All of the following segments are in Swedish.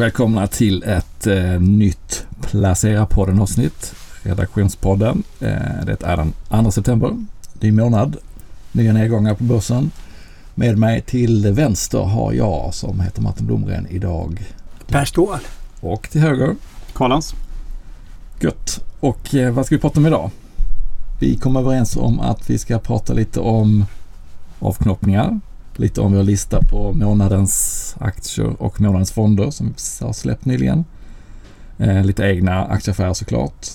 välkomna till ett eh, nytt Placera-podden avsnitt. Redaktionspodden. Eh, det är den 2 september. Ny månad. Nya nedgångar på börsen. Med mig till vänster har jag som heter Martin Blomgren idag. Per Ståhl. Och till höger. Karlans. Gött. Och eh, vad ska vi prata om idag? Vi kom överens om att vi ska prata lite om avknoppningar. Lite om vår lista på månadens aktier och månadens fonder som vi har släppt nyligen. Eh, lite egna aktieaffärer såklart.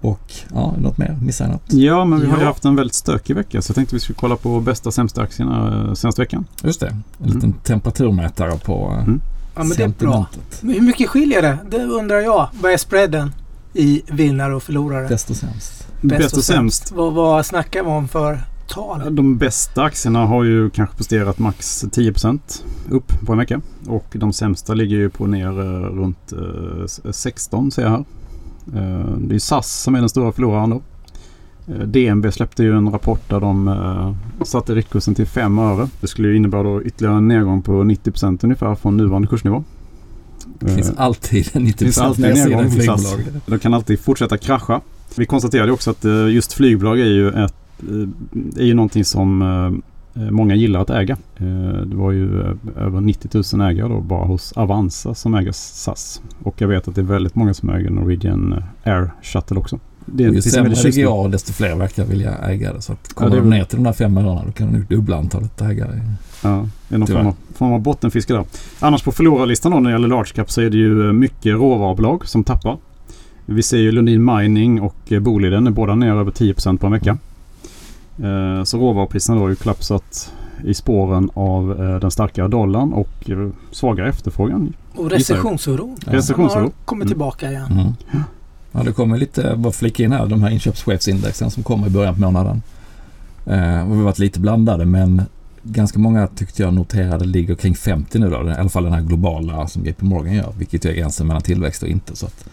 Och ja, något mer? Missar jag något? Ja, men vi har ju Ja. haft en väldigt stökig vecka så jag tänkte vi skulle kolla på bästa och sämsta aktierna eh, senaste veckan. Just det, en liten temperaturmätare på eh, Mm. Ja, men det är bra. hur mycket skiljer det? Det undrar jag. Vad är spreaden i vinnare och förlorare? Desto sämst. Bäst, och sämst. Vad, vad snackar vi om för tal? De bästa aktierna har ju kanske presterat max 10% upp på en vecka. Och de sämsta ligger ju på ner eh, runt eh, 16 ser jag här. Eh, det är SAS som är den stora förloraren då. Eh, DNB släppte ju en rapport där de eh, satte riktkursen till 5 öre. Det skulle ju innebära då ytterligare en nedgång på 90% ungefär från nuvarande kursnivå. Det finns Eh, alltid en 90% finns alltid en nedsida i nedgång i flygbolag. De kan alltid fortsätta krascha. Vi konstaterade också att eh, just flygbolag är ju, ett, eh, är ju någonting som eh, många gillar att äga. Eh, Det var ju eh, över 90 000 ägare då bara hos Avanza som äger SAS. Och jag vet att det är väldigt många som äger Norwegian eh, Air Shuttle också. Det Ju finns en sämre det går desto fler verkar vilja äga det. Så att kommer det är de ner till de där fem örena då kan du nog dubbla antalet ägare. Ja, det är någon form av, form av bottenfiske där. Annars på förlorarlistan då när det gäller large cap så är det ju eh, mycket råvarubolag som tappar. Vi ser ju Lundin Mining och eh, Boliden är båda ner över 10% på en vecka. Eh, Så råvarupriserna har ju kollapsat i spåren av eh, den starkare dollarn och eh, svagare efterfrågan. Och recessionsoron. Ja. Recessionsoro. Har kommit Mm. tillbaka igen. Mm. Ja, det kommer lite, bara flika in här, de här inköpschefsindexen som kommer i början på månaden. Eh, och vi har varit lite blandade men ganska många tyckte jag noterade ligger kring 50 nu då. I alla fall den här globala som JP Morgan gör, vilket är gränsen mellan tillväxt och inte. Så att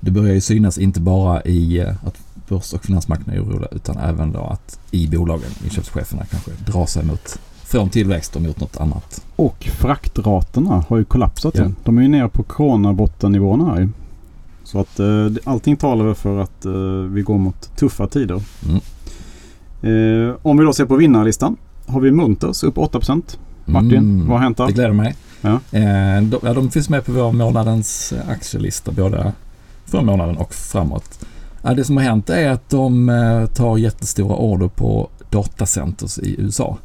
det börjar ju synas inte bara i eh, att börs och finansmarknaden är oroliga utan även då att i bolagen, inköpscheferna kanske drar sig mot från tillväxt och mot något annat. Och fraktraterna har ju kollapsat Ja. De är ju ner på coronabottennivåerna här. Så att eh, det- allting talar för att eh, vi går mot tuffa tider. Mm. Eh, om vi då ser på vinnarlistan har vi Munters upp 8%. Martin, Mm. vad har hänt Det där? gläder mig. Ja. Eh, de, ja, de finns med på vår månadens eh, aktielista både för månaden och framåt. Ja, det som har hänt är att de eh, tar jättestora order på datacenters i USA.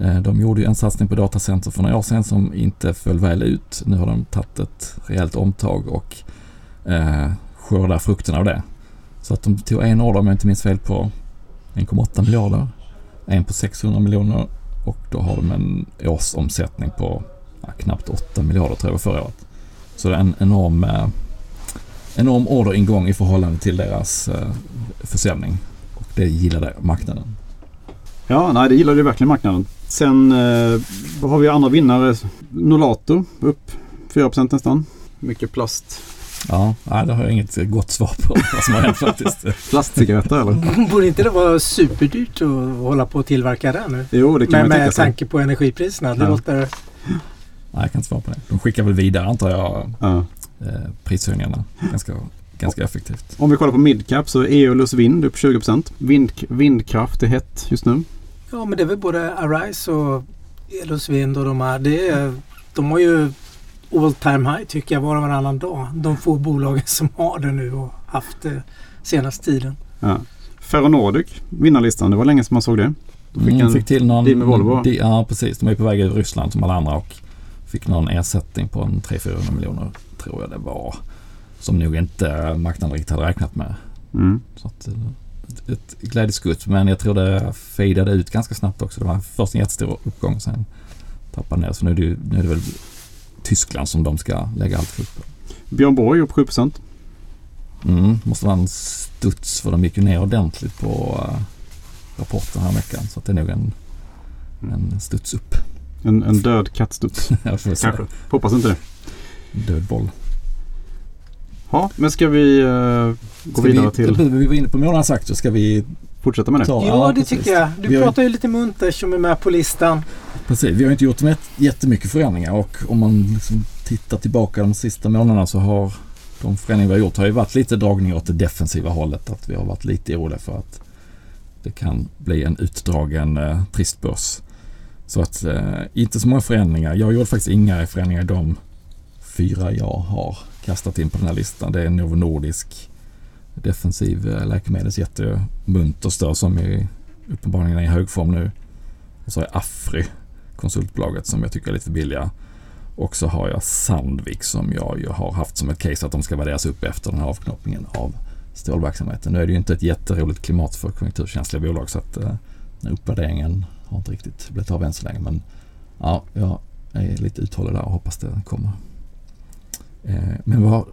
Eh, de gjorde ju en satsning på datacenter för några år sedan som inte föll väl ut. Nu har de tagit ett rejält omtag och eh, skördar frukterna av det. Så att de tog en order om jag inte minns fel på 1,8 miljarder. En på 600 miljoner och då har de en årsomsättning på ja, knappt 8 miljarder tror jag var förra året. Så det är en enorm, eh, enorm orderingång i förhållande till deras eh, försäljning. Och det gillade marknaden. Ja, nej det gillade ju verkligen marknaden. Sen eh, har vi andra vinnare? Nolato upp 4% nästan. Mycket plast. Ja, nej, det har jag inget gott svar på vad som har hänt faktiskt. Plastcigaretter eller? Borde inte det vara superdyrt att hålla på och tillverka det nu? Jo, det kan Men man tänka med sig. tanke på energipriserna. Det Ja. låter... Nej, jag kan inte svara på det. De skickar väl vidare antar jag Ja. Eh, prishöjningarna ganska, ganska effektivt. Om vi kollar på midcap så är Eolus Vind upp 20%. Vind, vindkraft är hett just nu. Ja, men det är väl både Arise och Elos Vind och de här. Det är, de har ju all time high tycker jag var och varannan dag. De få bolagen som har det nu och haft det senaste tiden. Ja. Ferronordic, vinnarlistan. Det var länge sedan man såg det. Då fick Mm, en fick till någon... deal med Volvo. de- ja, precis. De är på väg ur Ryssland som alla andra och fick någon ersättning på en 300-400 miljoner tror jag det var. Som nog inte marknaden riktigt hade räknat med. Mm. Så att, eh, ett, glädjeskutt men jag tror det fejdade ut ganska snabbt också. Det var först en jättestor uppgång och sen tappade ner. Så nu är det, nu är det väl Tyskland som de ska lägga allt fullt på. Björn Borg upp 7%. Mm, måste vara en studs för de gick ju ner ordentligt på uh, rapporten här veckan. Så att det är nog en, en studs upp. En, en död kattstuds. Kanske. Hoppas inte det. Död boll. Ja, men ska vi eh, gå Ska vidare vi, till... Vi var inne på månadens aktier. Ska vi Fortsätta med det? ta? Ja, det precis. tycker jag. Du Vi pratar ju lite munters som är med på listan. Precis. Vi har inte gjort med jättemycket förändringar och om man liksom tittar tillbaka de sista månaderna så har de förändringar vi har gjort har ju varit lite dragning åt det defensiva hållet. Att vi har varit lite oroliga för att det kan bli en utdragen eh, trist börs. Så att eh, inte så många förändringar. Jag gjorde faktiskt inga förändringar i de fyra jag har kastat in på den här listan. Det är Novo Nordisk defensiv eh, läkemedelsjätte Munterstör som är uppenbarligen är i hög form nu. Och så har jag Afry, konsultbolaget som jag tycker är lite billiga. Och så har jag Sandvik som jag ju har haft som ett case att de ska värderas upp efter den här avknoppningen av stålverksamheten. Nu är det ju inte ett jätteroligt klimat för konjunkturkänsliga bolag så att eh, uppvärderingen har inte riktigt blivit av än så länge. Men ja, jag är lite uthållig där och hoppas det kommer. Eh, men vad,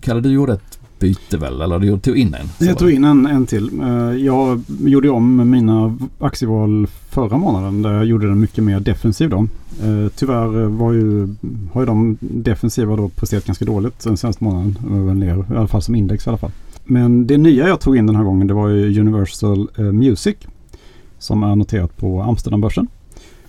Kalle du gjorde ett byte väl? Eller du tog in en? Jag tog in en, en till. Eh, jag gjorde om mina aktieval förra månaden där jag gjorde den mycket mer defensiv då. Eh, tyvärr var ju, har ju de defensiva då presterat ganska dåligt den senaste månaden. Ner, I alla fall som index i alla fall. Men det nya jag tog in den här gången det var ju Universal eh, Music. Som är noterat på Amsterdambörsen.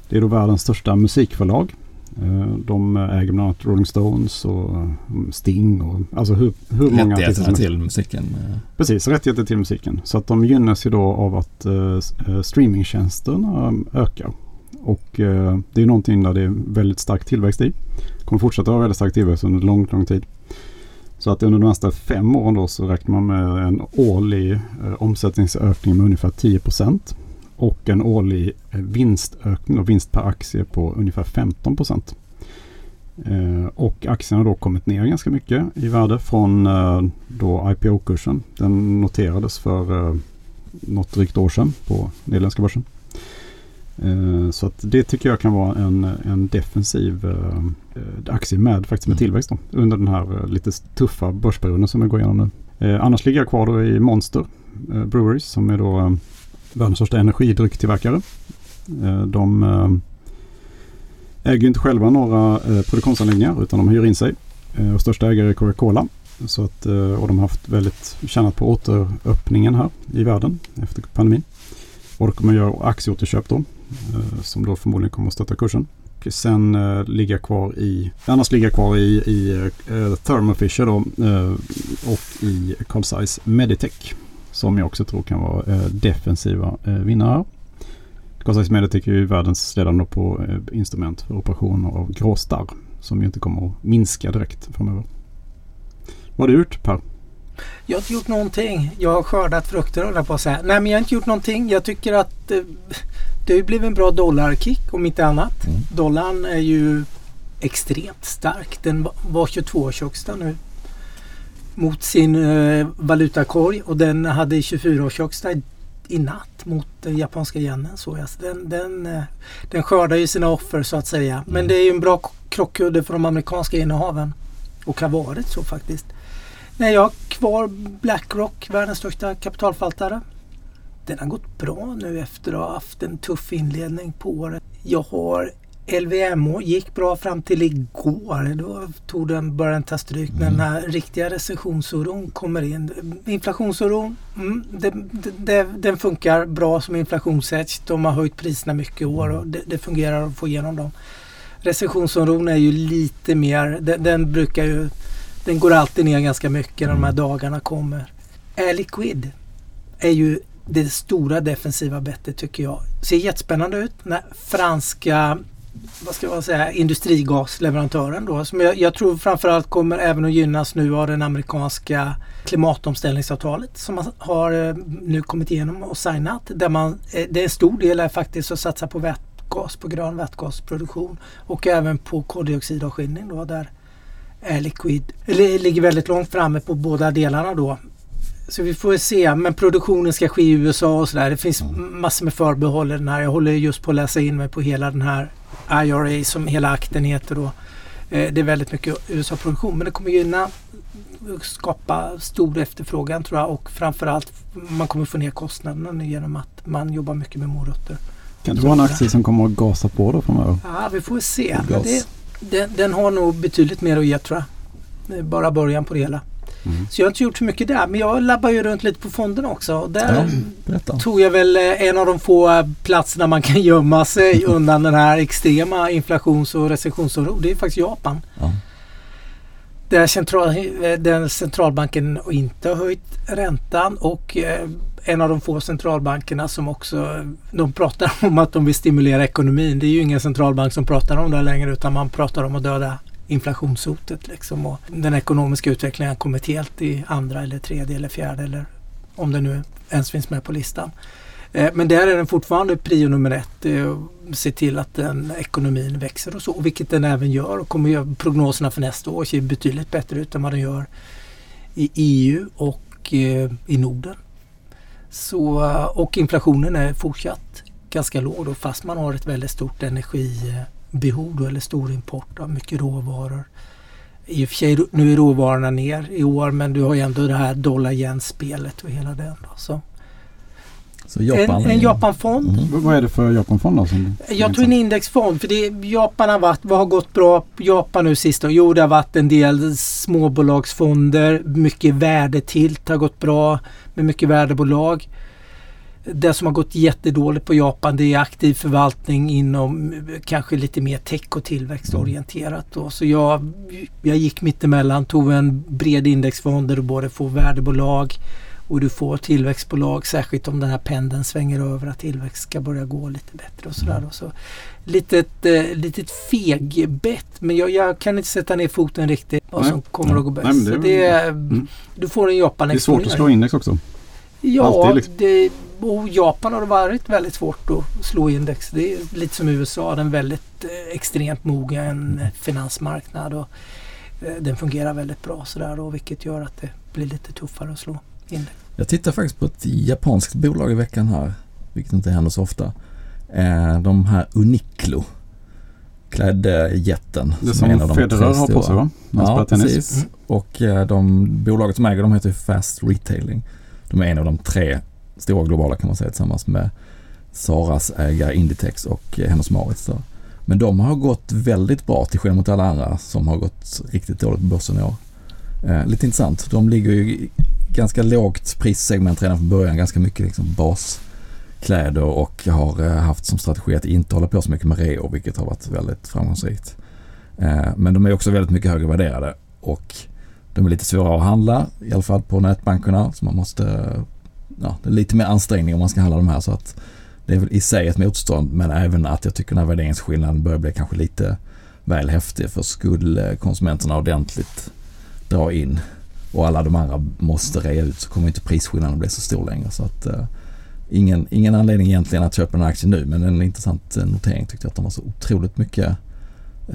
Det är då världens största musikförlag. Eh, de äger bland annat Rolling Stones och mm, Sting och alltså hur, hur många Rättigheterna till musiken. Eh. Precis, rättigheter till musiken. Så att de gynnas ju då av att uh, streamingtjänsterna ökar. Och uh, det är någonting där det är väldigt stark tillväxt i. Kommer fortsätta ha väldigt stark tillväxt under lång, lång tid. Så att under de nästa fem åren då så räknar man med en årlig eh, omsättningsökning med ungefär 10 procent och en årlig eh, vinstökning och vinst per aktie på ungefär 15 procent. Eh, och aktien har då kommit ner ganska mycket i värde från eh, då IPO-kursen. Den noterades för något drygt år sedan på Nederländska börsen. Så att det tycker jag kan vara en, en defensiv aktie med, faktiskt med mm. tillväxt då, under den här lite tuffa börsperioden som vi går igenom nu. Annars ligger jag kvar då i Monster Breweries som är då världens största energidrycktillverkare. Eh, de eh, äger inte själva några eh, produktionsanläggningar utan de hyr in sig. Och största ägare är Coca-Cola. Så att, och de har haft väldigt tjänat på återöppningen här i världen efter pandemin. Och de kommer göra aktieåterköp då. Som då förmodligen kommer att stötta kursen. Och sen ligga kvar i, annars ligga kvar i, i Thermo Fisher då, och i Carl Zeiss Meditech. Som jag också tror kan vara eh, defensiva eh, vinnare. Meditech är ju världens ledande på eh, instrument för operationer av gråstarr. Som ju inte kommer att minska direkt framöver. Vad har du gjort Per? Jag har inte gjort någonting. Jag har skördat frukter håller på att säga. Nej men jag har inte gjort någonting. Jag tycker att eh, det har blivit en bra dollarkick om inte annat. Mm. Dollarn är ju extremt stark. Den var 22 högsta nu mot sin eh, valutakorg och den hade 24 års högsta i natt mot den japanska yenen. Så jag. Den, den, eh, den skördar ju sina offer så att säga. Mm. Men det är ju en bra krockkudde för de amerikanska innehaven. Och har varit så faktiskt. Nej, jag har kvar Blackrock, världens största kapitalfaltare. Den har gått bra nu efter att ha haft en tuff inledning på året. Jag har LVMH gick bra fram till igår. Då tog den, började den ta stryk. Mm. Den här riktiga recessionsoron kommer in. Inflationsoron, mm, det, det, den funkar bra som inflationshedge. De har höjt priserna mycket i år och det, det fungerar att få igenom dem. Recessionsoron är ju lite mer, den, den, brukar ju, den går alltid ner ganska mycket när de här mm. dagarna kommer. Air Liquid är ju det stora defensiva bettet tycker jag. Ser jättespännande ut. Den franska vad ska man säga, industrigasleverantören då. Som jag, jag, tror framförallt kommer även att gynnas nu av den amerikanska klimatomställningsavtalet som man har eh, nu kommit igenom och signat. Där man, eh, det är en stor del är faktiskt att satsa på vätgas, på grön vätgasproduktion och även på koldioxidavskiljning då där Air Liquid ligger väldigt långt framme på båda delarna då. Så vi får se. Men produktionen ska ske i USA och sådär. Det finns massor med förbehåll i den här. Jag håller just på att läsa in mig på hela den här IRA som hela akten heter då. Eh, det är väldigt mycket USA-produktion men det kommer gynna skapa stor efterfrågan tror jag och framförallt man kommer få ner kostnaderna genom att man jobbar mycket med morötter. Kan det vara en aktie som kommer att gasa på då framöver? Ja, vi får se. Det, den, den, har nog betydligt mer att ge tror jag. Det är bara början på det hela. Mm. Så jag har inte gjort så mycket där. Men jag labbar ju runt lite på fonderna också. Och där Ja, tog jag väl eh, en av de få eh, platserna man kan gömma sig undan den här extrema inflations och recessionsoro. Det är faktiskt Japan. Ja. Där, central, eh, där centralbanken inte har höjt räntan och en av de få centralbankerna som också de pratar om att de vill stimulera ekonomin. Det är ju ingen centralbank som pratar om det längre utan man pratar om att döda inflationshotet. Liksom. Och den ekonomiska utvecklingen har kommit helt i andra eller tredje eller fjärde eller om det nu ens finns med på listan. Eh, men där är den fortfarande prio nummer ett. Eh, att Se till att den ekonomin växer och så. Vilket den även gör och kommer göra prognoserna för nästa år ser betydligt bättre ut än vad den gör i EU och eh, i Norden. Så, och inflationen är fortsatt ganska låg då, fast man har ett väldigt stort energi energibehov då, eller stor import av mycket råvaror. I och för sig nu är råvarorna ner i år men du har ju ändå det här dollar-yen-spelet och hela den. Då. Så Så Japan. en, en Japanfond. Mm. Vad är det för Japanfond då? Som, Jag tog en indexfond för det, Japan har varit, vad har gått bra på Japan nu sist? då? Jo det har varit en del småbolagsfonder, mycket värdetilt har gått bra med mycket värdebolag. Det som har gått jättedåligt på Japan det är aktiv förvaltning inom eh, kanske lite mer tech och tillväxtorienterat. Då. Så jag, jag gick mittemellan, tog en bred indexfond där du både får värdebolag och du får tillväxtbolag särskilt om den här pendeln svänger över att tillväxt ska börja gå lite bättre och sådär. då. Så litet, eh, litet fegbett men jag, jag kan inte sätta ner foten riktigt vad Nej. som kommer att gå bäst. Nej, det det är, Mm. Du får en Japan Det är svårt att slå index också. Ja, liksom. det, och Japan har det varit väldigt svårt att slå index. Det är lite som USA, den väldigt eh, extremt mogen finansmarknad och eh, den fungerar väldigt bra sådär då, vilket gör att det blir lite tuffare att slå index. Jag tittar faktiskt på ett japanskt bolag i veckan här, vilket inte händer så ofta. Eh, de här Uniqlo, klädjätten. Det som är en av som de tre Federer har på sig va? När Ja, precis. Och eh, de bolaget som äger dem heter Fast Retailing. De är en av de tre stora globala kan man säga tillsammans med Saras ägare Inditex och eh, Hennes Mauritz. Men de har gått väldigt bra till skillnad mot alla andra som har gått riktigt dåligt på börsen i år. Eh, lite intressant. De ligger ju ganska lågt prissegment redan från början. Ganska mycket liksom baskläder och har eh, haft som strategi att inte hålla på så mycket med reo vilket har varit väldigt framgångsrikt. Eh, men de är också väldigt mycket högre värderade och de är lite svårare att handla, i alla fall på nätbankerna. Så man måste, ja, det är lite mer ansträngning om man ska handla de här. Så att det är väl i sig ett motstånd men även att jag tycker den här värderingsskillnaden börjar bli kanske lite väl häftig. För skulle konsumenterna ordentligt dra in och alla de andra måste rea ut så kommer inte prisskillnaden bli så stor längre. Så att, eh, ingen, ingen anledning egentligen att köpa den här aktien nu men en intressant eh, notering tyckte jag att de var så otroligt mycket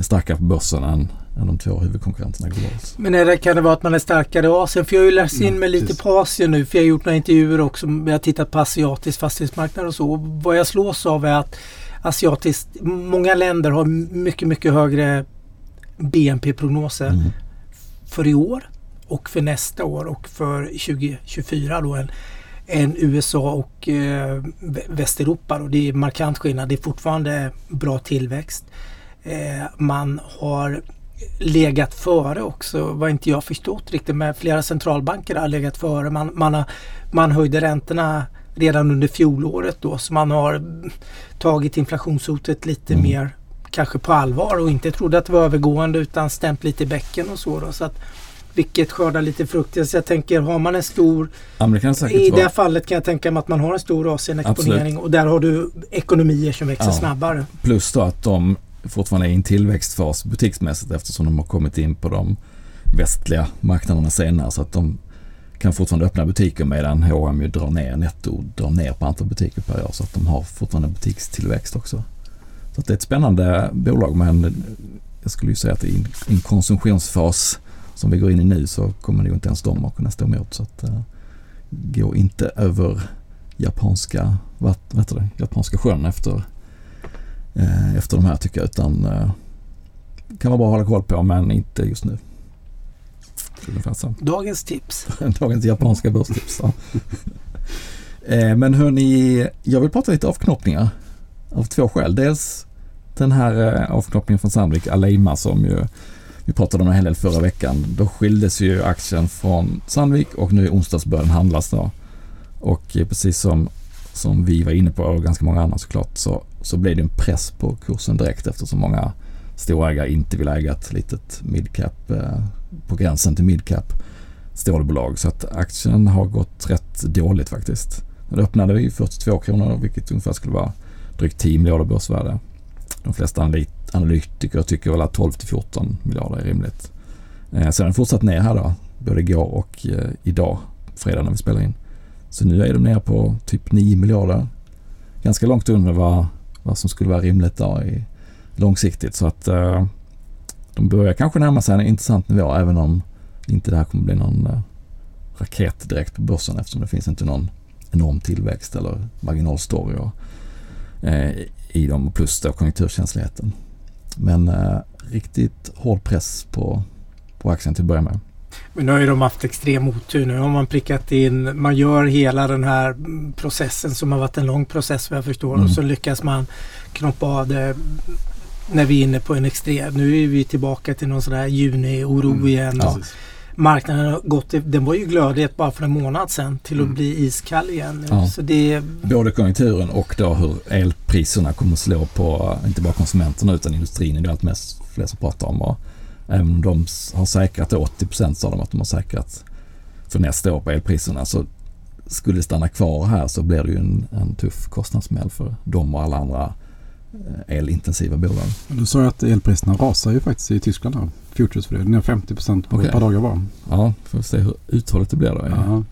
starkare på börsen än, än de två huvudkonkurrenterna globalt. Men är det, kan det vara att man är starkare i Asien? För jag har ju läst in Mm, mig lite precis. på Asien nu. För jag har gjort några intervjuer också. Jag har tittat på asiatisk fastighetsmarknad och så. Vad jag slås av är att asiatiskt, många länder har mycket, mycket högre BNP-prognoser Mm. för i år och för nästa år och för 2024 då än, än USA och eh, Vä- Västeuropa. Då. Det är markant skillnad. Det är fortfarande bra tillväxt. Eh, man har legat före också, vad inte jag förstått riktigt, men flera centralbanker har legat före. Man, man, har, man höjde räntorna redan under fjolåret då så man har tagit inflationshotet lite Mm. mer kanske på allvar och inte trodde att det var övergående utan stämt lite i bäcken och så. Då, så att, vilket skördar lite frukt. Så jag tänker, har man en stor... I det fallet kan jag tänka mig att man har en stor Asien-exponering och där har du ekonomier som växer Ja. snabbare. Plus då att de fortfarande är i en tillväxtfas butiksmässigt eftersom de har kommit in på de västliga marknaderna senare. Så att de kan fortfarande öppna butiker medan H&M ju drar ner netto, drar ner på antal butiker per år. Så att de har fortfarande butikstillväxt också. Så att det är ett spännande bolag men jag skulle ju säga att i en, en konsumtionsfas som vi går in i nu så kommer nog inte ens de att kunna stå emot. Så att uh, gå inte över japanska, vad, vad heter det, japanska sjön efter eh, efter de här tycker jag. Utan eh, kan vara bra att hålla koll på men inte just nu. Dagens tips. Dagens japanska börstips. Ja. eh, men hörni, jag vill prata lite avknoppningar. Av två skäl. Dels den här eh, avknoppningen från Sandvik, Aleima som ju vi pratade om en hel del förra veckan. Då skildes ju aktien från Sandvik och nu i onsdags började den handlas då. Och precis som, som vi var inne på och ganska många andra såklart så, så blev det en press på kursen direkt eftersom många storägare inte vill äga ett litet midcap eh, på gränsen till midcap stålbolag. Så att aktien har gått rätt dåligt faktiskt. Den öppnade vi 42 kronor vilket ungefär skulle vara drygt 10 miljarder börsvärde. De flesta analytiker tycker väl att 12 till 14 miljarder är rimligt. Eh, sen har den fortsatt ner här då, både igår och eh, idag, fredag när vi spelar in. Så nu är de nere på typ 9 miljarder. Ganska långt under vad, vad som skulle vara rimligt då i, långsiktigt. Så att eh, de börjar kanske närma sig en intressant nivå även om inte det här kommer bli någon eh, raket direkt på börsen eftersom det finns inte någon enorm tillväxt eller marginalstory och, eh, i dem plus då konjunkturkänsligheten. Men eh, riktigt hård press på, på aktien till att börja med. Men nu har ju de haft extrem otur. Nu har man prickat in, man gör hela den här processen som har varit en lång process vad jag förstår mm. och så lyckas man knoppa av det när vi är inne på en extrem. Nu är vi tillbaka till någon sån där juni-oro mm. igen. Ja. Marknaden har gått, den var ju glödhet bara för en månad sedan till att mm. bli iskall igen. Ja. Så det... Både konjunkturen och då hur elpriserna kommer att slå på inte bara konsumenterna utan industrin är det allt mest fler som pratar om. Och även om de har säkrat 80 procent sa de att de har säkrat för nästa år på elpriserna så skulle det stanna kvar här så blir det ju en, en tuff kostnadssmäll för dem och alla andra Eh, elintensiva bolag. Du sa ju att elpriserna rasar ju faktiskt i Tyskland här. Futures för det. Ner 50 procent på okay. ett par dagar bara. Ja, får se hur uthålligt det blir då. Ja.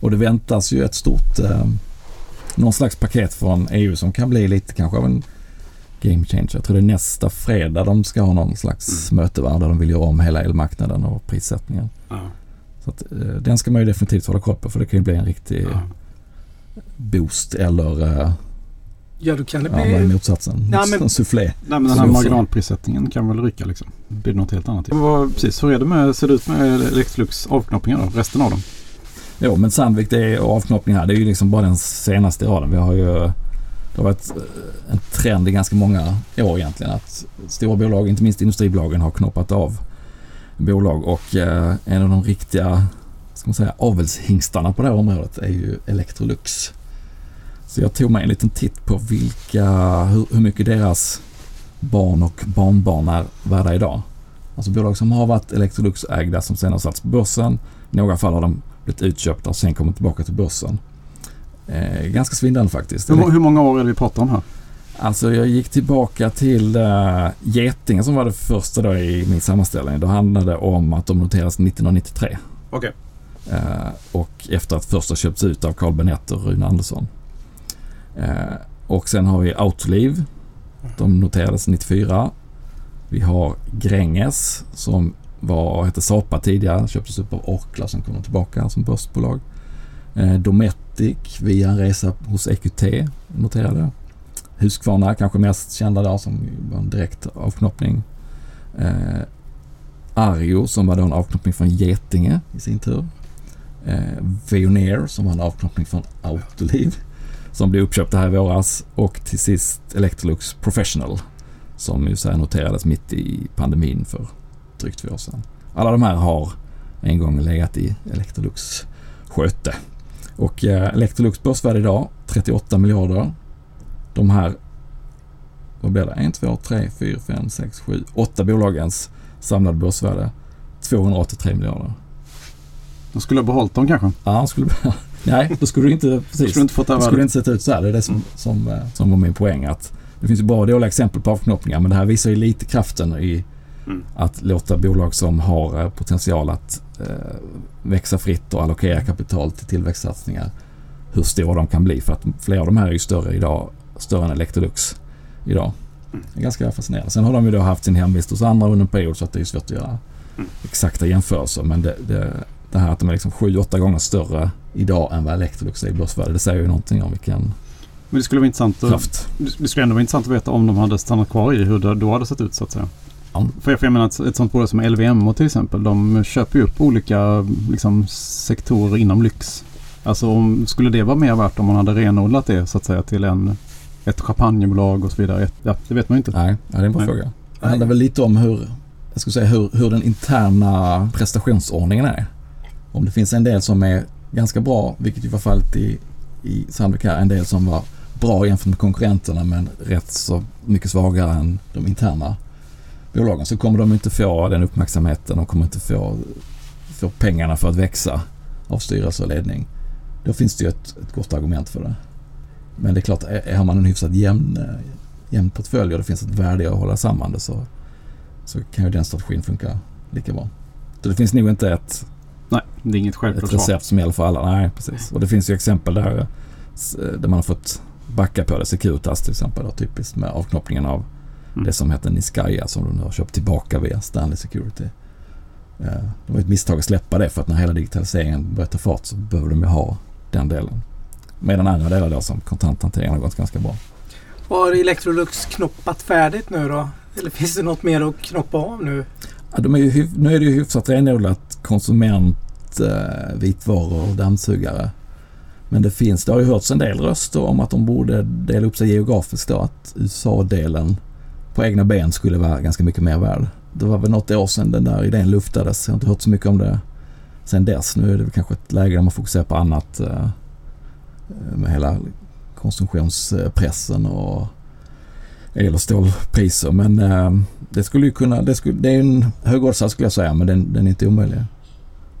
Och det väntas ju ett stort, eh, någon slags paket från EU som kan bli lite kanske av en game changer. Jag tror det är nästa fredag de ska ha någon slags mm. möte där de vill göra om hela elmarknaden och prissättningen. Ja. Så att, eh, den ska man ju definitivt hålla koll på för det kan ju bli en riktig ja. boost eller eh, Ja, då kan det bli... Ja, motsatsen. Ja, men... Soufflé. Nej, men den här marginalprissättningen kan väl rycka liksom. Blir det något helt annat. Vad, precis, hur är det med, ser det ut med Electrolux avknoppningar då? Resten av dem? Jo, men Sandvik det är avknoppningar. Det är ju liksom bara den senaste raden. Vi har ju... Det har varit eh, en trend i ganska många år egentligen att stora bolag, inte minst industribolagen, har knoppat av bolag och eh, en av de riktiga ska man säga, avelshingstarna på det här området är ju Electrolux. Så jag tog mig en liten titt på vilka, hur, hur mycket deras barn och barnbarn är värda idag. Alltså bolag som har varit Electrolux-ägda som sen har satts på börsen. I några fall har de blivit utköpta och sen kommit tillbaka till börsen. Eh, ganska svindlande faktiskt. Hur, hur, många år är det vi pratar om här? Alltså jag gick tillbaka till uh, Getinge som var det första då i min sammanställning. Då handlade det om att de noterades 1993. Okej. Okay. Uh, och efter att först ha köpts ut av Carl Benett och Rune Andersson. Eh, och sen har vi Autoliv. De noterades 94. Vi har Gränges som var, hette Sapa tidigare, köptes upp av Orkla som kommer tillbaka som börsbolag. Eh, Dometic via en resa hos EQT noterade. jag. Husqvarna kanske mest kända där som var en direkt avknoppning. Eh, Arjo som var då en avknoppning från Getinge i sin tur. Eh, Veoneer som var en avknoppning från Autoliv som blev uppköpta här i våras och till sist Electrolux Professional som ju så noterades mitt i pandemin för drygt två år sedan. Alla de här har en gång legat i Electrolux sköte. Och eh, Electrolux börsvärde idag 38 miljarder. De här, vad blir det? 1, 2, 3, 4, 5, 6, 7, 8 bolagens samlade börsvärde 283 miljarder. De skulle ha behållit dem kanske? Ja, skulle Nej, då skulle du inte, precis, skulle inte, fått det skulle inte sett ut så här. Det är det som, mm. som, eh, som var min poäng. Att det finns ju bra och dåliga exempel på avknoppningar men det här visar ju lite kraften i mm. att låta bolag som har eh, potential att eh, växa fritt och allokera kapital till tillväxtsatsningar hur stora de kan bli. För att flera av de här är ju större idag, större än Electrolux idag. Mm. Det är ganska fascinerande. Sen har de ju då haft sin hemvist hos andra under en period så att det är svårt att göra mm. exakta jämförelser. Men det, det, det här att de är liksom 7-8 gånger större idag än vad Electrolux är i börsvärde. Det säger ju någonting om vilken men det skulle vara intressant att, Det skulle ändå vara intressant att veta om de hade stannat kvar i hur det då hade sett ut så att säga. Ja. För, jag, menar att ett sånt bolag som LVMH till exempel. De köper ju upp olika liksom, sektorer inom lyx. Alltså om, skulle det vara mer värt om man hade renodlat det så att säga till en, ett champagnebolag och så vidare? Ett, ja, det vet man ju inte. Nej, ja, det är en bra fråga. Det handlar väl lite om hur jag skulle säga hur, hur den interna prestationsordningen är. Om det finns en del som är ganska bra, vilket ju var fallet i, i Sandvik här, en del som var bra jämfört med konkurrenterna men rätt så mycket svagare än de interna bolagen så kommer de inte få den uppmärksamheten. De kommer inte få, få pengarna för att växa av styrelse och ledning. Då finns det ju ett, ett gott argument för det. Men det är klart, har man en hyfsat jämn, jämn portfölj och det finns ett värde i att hålla samman det så, så kan ju den strategin funka lika bra. Så det finns nog inte ett, Nej, det är inget ett recept som gäller för alla. Nej, precis. Och det finns ju exempel där, där man har fått backa på det. Securitas till exempel, då, typiskt med avknoppningen av mm. det som heter Niskaya som de nu har köpt tillbaka via Stanley Security. Det var ett misstag att släppa det för att när hela digitaliseringen börjar ta fart så behöver de ju ha den delen. Medan andra delar då som kontanthantering har gått ganska bra. Har Electrolux knoppat färdigt nu då? Eller finns det något mer att knoppa av nu? Ja, de är ju, nu är det ju hyfsat renodlat konsument, eh, vitvaror och dammsugare. Men det finns, det har ju hörts en del röster om att de borde dela upp sig geografiskt då. Att USA-delen på egna ben skulle vara ganska mycket mer värd. Det var väl något år sedan den där idén luftades. Jag har inte hört så mycket om det sen dess. Nu är det kanske ett läge där man fokuserar på annat eh, med hela konsumtionspressen och el och stålpriser. Men eh, det skulle ju kunna, det, skulle, det är en högoddsare skulle jag säga men den, den är inte omöjlig.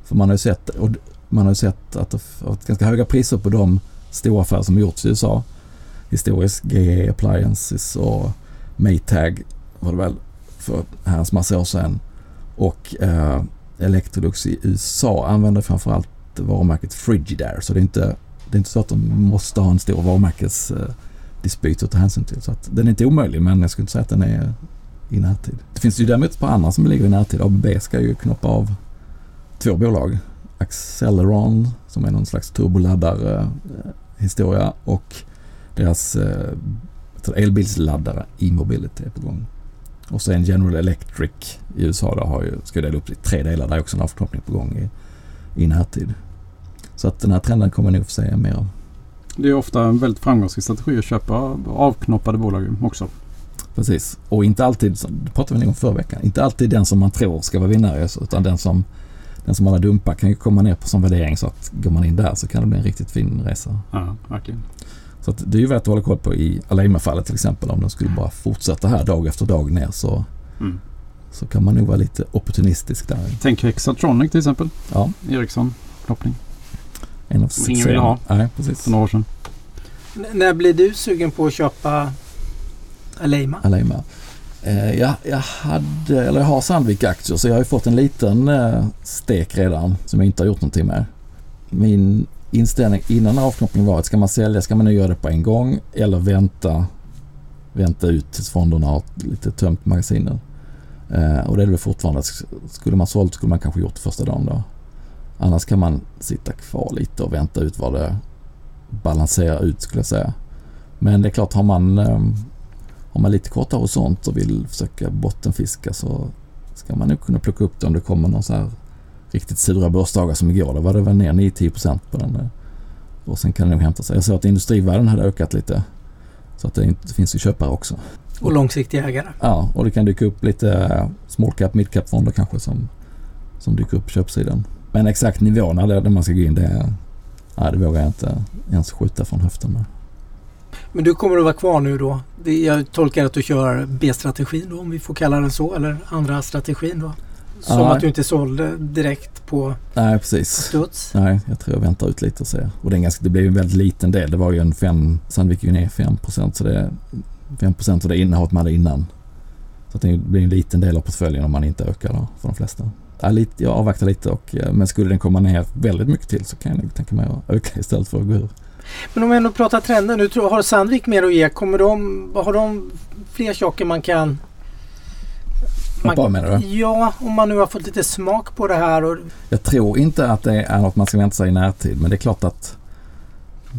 För man har ju sett, och man har sett att det har varit ganska höga priser på de stora affärer som gjorts i USA. Historiskt GE Appliances och Maytag var det väl för hans massa år sedan. Och eh, Electrolux i USA använder framförallt varumärket Frigidaire. Så det är inte, det är inte så att de måste ha en stor varumärkesdispyt att ta hänsyn till. Så att den är inte omöjlig men jag skulle inte säga att den är i närtid. Det finns ju däremot ett par andra som ligger i närtid. ABB ska ju knoppa av två bolag. Acceleron som är någon slags turboladdare eh, historia och deras eh, elbilsladdare e-mobility är på gång. Och sen General Electric i USA då har ju, ska dela upp i tre delar. Där är också en avknoppning på gång i, i närtid. Så att den här trenden kommer nog få se mer av. Det är ofta en väldigt framgångsrik strategi att köpa avknoppade bolag också. Precis. Och inte alltid, det pratade vi om förra veckan, inte alltid den som man tror ska vara vinnare utan den som, den som alla dumpar kan ju komma ner på som värdering så att går man in där så kan det bli en riktigt fin resa. Ja, verkligen. Så att det är ju värt att hålla koll på i Alema-fallet till exempel. Om den skulle bara fortsätta här dag efter dag ner så, mm. så kan man nog vara lite opportunistisk där. Tänk Hexatronic till exempel. Ja. Ericsson knoppning. En av Ingen vill ha. Nej, precis. För några år sedan. N när blir du sugen på att köpa Aleima? Aleima. Eh, jag, jag, hade, eller jag har Sandvik-aktier så jag har ju fått en liten eh, stek redan som jag inte har gjort någonting med. Min inställning innan avknoppning var att ska man sälja ska man nu göra det på en gång eller vänta, vänta ut tills fonderna har lite tömt magasinen. Eh, och det är väl fortfarande, skulle man sålt skulle man kanske gjort det första dagen då. Annars kan man sitta kvar lite och vänta ut vad det balanserar ut skulle jag säga. Men det är klart har man, eh, har man lite kortare horisont och vill försöka bottenfiska så ska man nog kunna plocka upp det om det kommer någon så här riktigt sura börsdagar som igår. Då var det väl ner 9-10% på den. Och sen kan det nog hämta sig. Jag såg att industrivärden hade ökat lite. Så att det, inte, det finns ju köpare också. Och långsiktiga ägare. Ja, och det kan dyka upp lite small cap, mid cap fonder kanske som, som dyker upp på köpsidan. Men exakt nivåerna där man ska gå in det, nej, det vågar jag inte ens skjuta från höften med. Men du kommer att vara kvar nu då? Jag tolkar att du kör B-strategin då om vi får kalla den så eller andra strategin då? Som ja. att du inte sålde direkt på Nej, precis. studs? Nej, jag tror jag väntar ut lite och ser. Och det, är ganska, det blev ju en väldigt liten del. Det var ju en 5, Sandvik gick ner 5 så det är 5 av det innehavet man hade innan. Så det blir en liten del av portföljen om man inte ökar då, för de flesta. Ja, lite, jag avvaktar lite och, eh, men skulle den komma ner väldigt mycket till så kan jag nog tänka mig att öka istället för att gå ur. Men om vi ändå pratar trender nu, tror, har Sandvik mer att ge? Kommer de, har de fler saker man kan man, menar du? Ja, om man nu har fått lite smak på det här. Och... Jag tror inte att det är något man ska vänta sig i närtid men det är klart att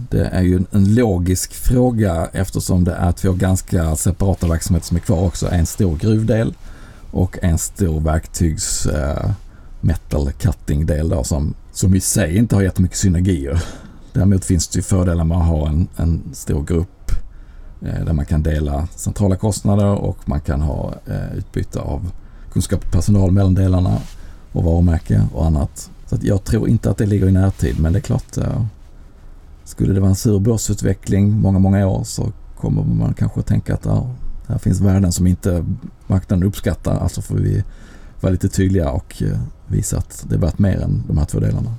det är ju en logisk fråga eftersom det är två ganska separata verksamheter som är kvar också. En stor gruvdel och en stor verktygs uh, metal cutting del då som, som i sig inte har jättemycket synergier. Däremot finns det ju fördelar med att ha en, en stor grupp Eh, där man kan dela centrala kostnader och man kan ha eh, utbyte av kunskap och personal mellan delarna och varumärke och annat. Så att jag tror inte att det ligger i närtid men det är klart eh, skulle det vara en sur börsutveckling många, många år så kommer man kanske att tänka att där, här finns värden som inte marknaden uppskattar. Alltså får vi vara lite tydliga och visa att det är värt mer än de här två delarna.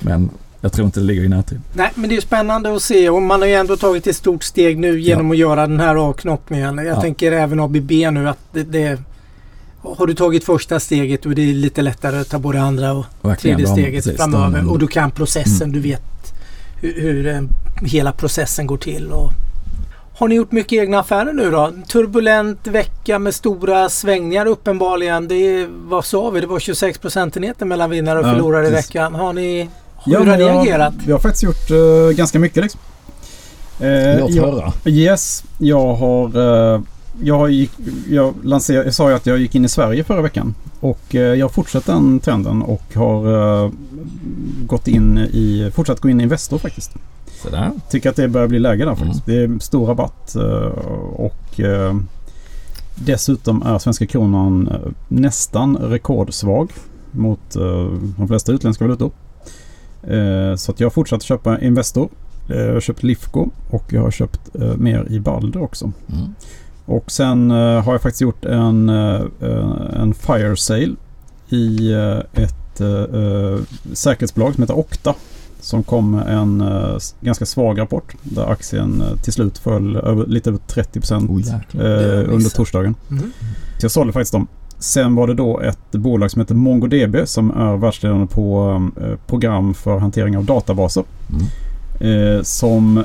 Men jag tror inte det ligger i närtid. Nej, men det är spännande att se och man har ju ändå tagit ett stort steg nu genom ja. att göra den här avknoppningen. Jag ja. tänker även ABB nu att det, det, Har du tagit första steget och det är lite lättare att ta både andra och Verkligen, tredje steget precis, framöver. De, och du kan processen, mm. du vet hur, hur eh, hela processen går till. Och, har ni gjort mycket egna affärer nu då? Turbulent vecka med stora svängningar uppenbarligen. Det är, vad sa vi? Det var 26 procentenheter mellan vinnare och förlorare ja, i veckan. Har ni hur ja, har ni agerat? Vi har faktiskt gjort uh, ganska mycket liksom. Uh, Låt höra. Yes, jag har... Uh, jag, gick, jag, lanser, jag sa ju att jag gick in i Sverige förra veckan. Och jag har fortsatt den trenden och har uh, gått in i, fortsatt gå in i Investor faktiskt. Sådär. Tycker att det börjar bli läge där faktiskt. Mm. Det är stor rabatt och dessutom är svenska kronan nästan rekordsvag mot de flesta utländska valutor. Eh, så att jag har fortsatt köpa Investor. Eh, jag har köpt Lifco och jag har köpt eh, mer i Balder också. Mm. Och sen har jag faktiskt gjort en, en fire sale i ett säkerhetsbolag som heter Okta. Som kom med en ganska svag rapport där aktien till slut föll över, lite över 30 procent oh, under torsdagen. Mm. Så jag sålde faktiskt dem Sen var det då ett bolag som heter MongoDB som är världsledande på eh, program för hantering av databaser. Mm. Eh, som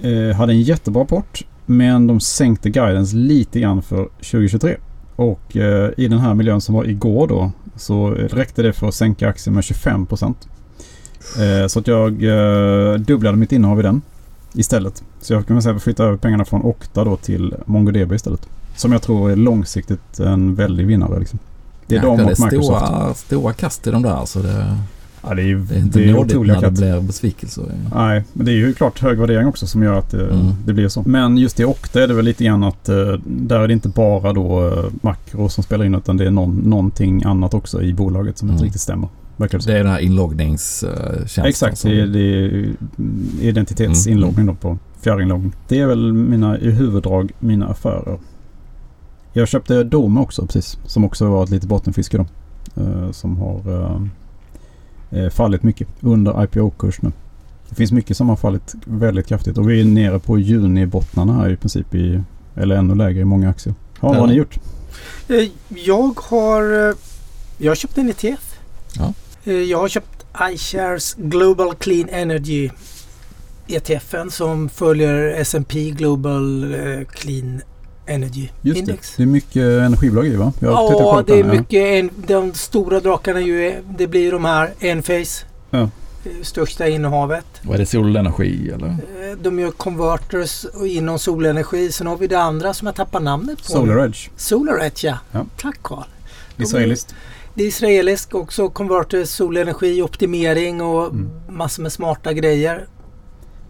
eh, hade en jättebra rapport men de sänkte guidance lite grann för 2023. Och i den här miljön som var igår då så räckte det för att sänka aktien med 25 procent. Så att jag dubblade mitt innehav i den istället. Så jag kan säga flytta över pengarna från Okta då till MongoDB istället. Som jag tror är långsiktigt en väldig vinnare. Liksom. Det är ja, de det Microsoft. Stora, stora kast i de där. Så det, ja, det är, det är inte det är otroliga när det blir besvikelser. Nej, men det är ju klart hög värdering också som gör att det, mm. det blir så. Men just i Okta är det väl lite grann att uh, där är det inte bara då uh, makro som spelar in utan det är någon, någonting annat också i bolaget som mm. inte riktigt stämmer. Det är den här inloggningstjänsten. Exakt, som... det, är, det är identitetsinloggning mm. då på fjärrinloggning. Det är väl mina i huvuddrag mina affärer. Jag köpte Dome också precis. Som också var ett litet bottenfiske då. Uh, som har uh, fallit mycket under IPO-kurs nu. Det finns mycket som har fallit väldigt kraftigt och vi är nere på junibottnarna här i princip. I, eller ännu lägre i många aktier. Ja, vad har ni gjort? Jag har, jag har köpt en ETF. Ja. Jag har köpt iShares Global Clean Energy ETFen som följer S&P Global Clean Energy Just Index. Det. det är mycket energibolag i va? Jag ja, det är mycket. En, de stora drakarna ju, det blir de här Enphase. Ja. Eh, största innehavet. Vad är det solenergi eller? Eh, de gör converters inom solenergi. Sen har vi det andra som jag tappar namnet på. SolarEdge. SolarEdge ja. ja. Tack Carl. Israeliskt. Det är israeliskt också. Converters, solenergi, optimering och mm. massor med smarta grejer.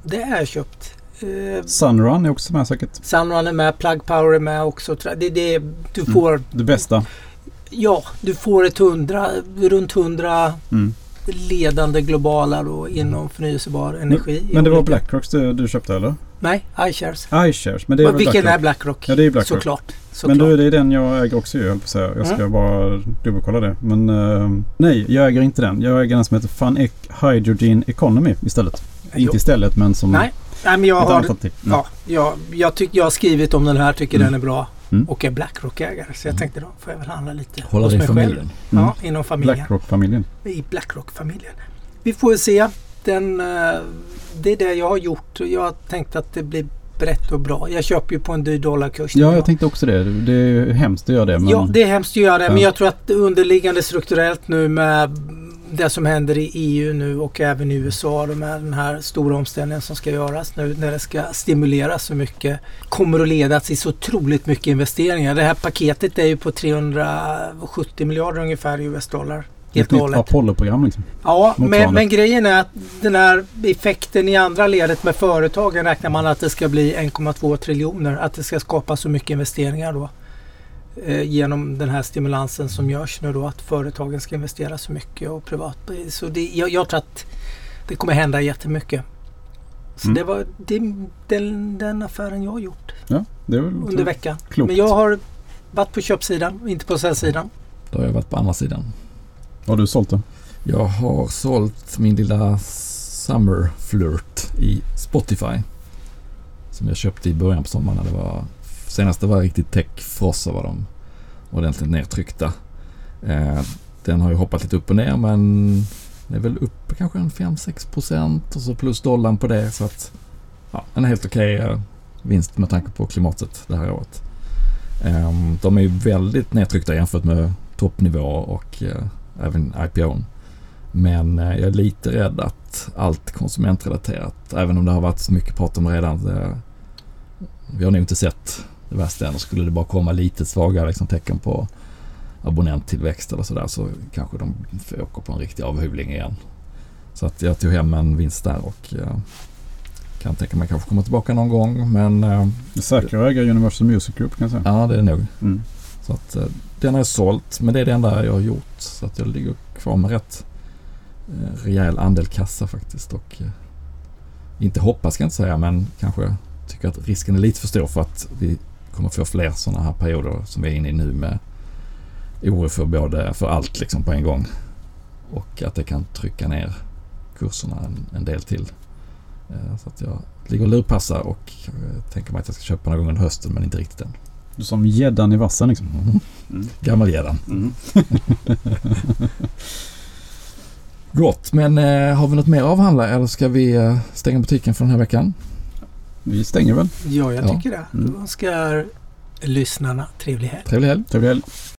Det är köpt. Eh, Sunrun är också med säkert. Sunrun är med, Plug Power är med också. Det, det, du mm. får... Mm, det bästa. Ja, du får ett hundra, runt hundra mm. ledande globala då inom förnyelsebar energi. Men, men det var Blackrocks du, du köpte eller? Nej, iShares. iShares, men det är Vilken Blackrock. är Blackrock? Ja, det är Blackrock. Såklart. Såklart. Men du, det är den jag äger också ju, säga. Jag ska mm. bara dubbelkolla det. Men uh, nej, jag äger inte den. Jag äger den som heter FunEc Hydrogen Economy istället. Jo. Inte istället, men som... Nej, Nej, men jag har, ja, jag, jag, tyck, jag har skrivit om den här, tycker mm. den är bra. Mm. Och är Blackrock-ägare. Så jag mm. tänkte då får jag väl handla lite Hålla hos mig familjen. själv. Mm. Ja, inom familjen. Blackrock-familjen. I Blackrock-familjen. Vi får se. Den, eh, det är det jag har gjort. Jag har tänkt att det blir brett och bra. Jag köper ju på en dyr dollarkurs. Ja, jag tänkte också det. Det är hemskt att göra det. Men... Ja, det är hemskt att göra det. Ja. Men jag tror att underliggande strukturellt nu med det som händer i EU nu och även i USA med den här stora omställningen som ska göras nu när det ska stimuleras så mycket kommer att leda till så otroligt mycket investeringar. Det här paketet är ju på 370 miljarder ungefär i US-dollar. Ett nytt Apollo-program liksom. Ja, men, men, grejen är att den här effekten i andra ledet med företagen räknar man att det ska bli 1,2 triljoner. Att det ska skapa så mycket investeringar då. Eh, genom den här stimulansen som görs nu då att företagen ska investera så mycket och privat. Så det, jag, jag tror att det kommer hända jättemycket. Så Mm. det var det, den, den affären jag har gjort Ja, det är väl under veckan. klokt. Men jag har varit på köpsidan och inte på säljsidan. Då har jag varit på andra sidan. Har du sålt det? Jag har sålt min lilla Summer Flirt i Spotify. Som jag köpte i början på sommaren. när Det var, senast det var riktigt techfrossa var de ordentligt nedtryckta. Eh, den har ju hoppat lite upp och ner men det är väl uppe kanske en 5-6 procent och så plus dollarn på det. Så att ja, en helt okej okay vinst med tanke på klimatet det här året. Eh, de är ju väldigt nedtryckta jämfört med toppnivå och eh, även IPOn. Men eh, jag är lite rädd att allt konsumentrelaterat, även om det har varit så mycket prat om redan. Det, vi har nog inte sett det värsta än och skulle det bara komma lite svaga liksom, tecken på abonnenttillväxt eller sådär så kanske de åka på en riktig avhyvling igen. Så att jag tog hem en vinst där och eh, kan tänka mig kanske komma tillbaka någon gång men eh, Det är säkra att äga Universal Music Group kan jag säga. ja det är nog. Mm. Så att eh, den har jag sålt men det är det enda jag har gjort. Så att jag ligger kvar med rätt rejäl andel kassa faktiskt. Och inte hoppas ska jag inte säga men kanske tycker att risken är lite för stor för att vi kommer få fler sådana här perioder som vi är inne i nu med oro för både för allt liksom på en gång. Och att det kan trycka ner kurserna en, en del till. Eh, Så att jag ligger och lurpassar och eh, tänker mig att jag ska köpa någon gång under hösten men inte riktigt än. Du som gäddan i vassen liksom. Mm. Mm. Gammelgäddan. Mm. Gott, men eh, har vi något mer att avhandla eller ska vi eh, stänga butiken för den här veckan? Vi stänger väl. Ja, jag Ja. tycker det. Mm. Då önskar lyssnarna trevlig helg. Trevlig helg. Trevlig helg.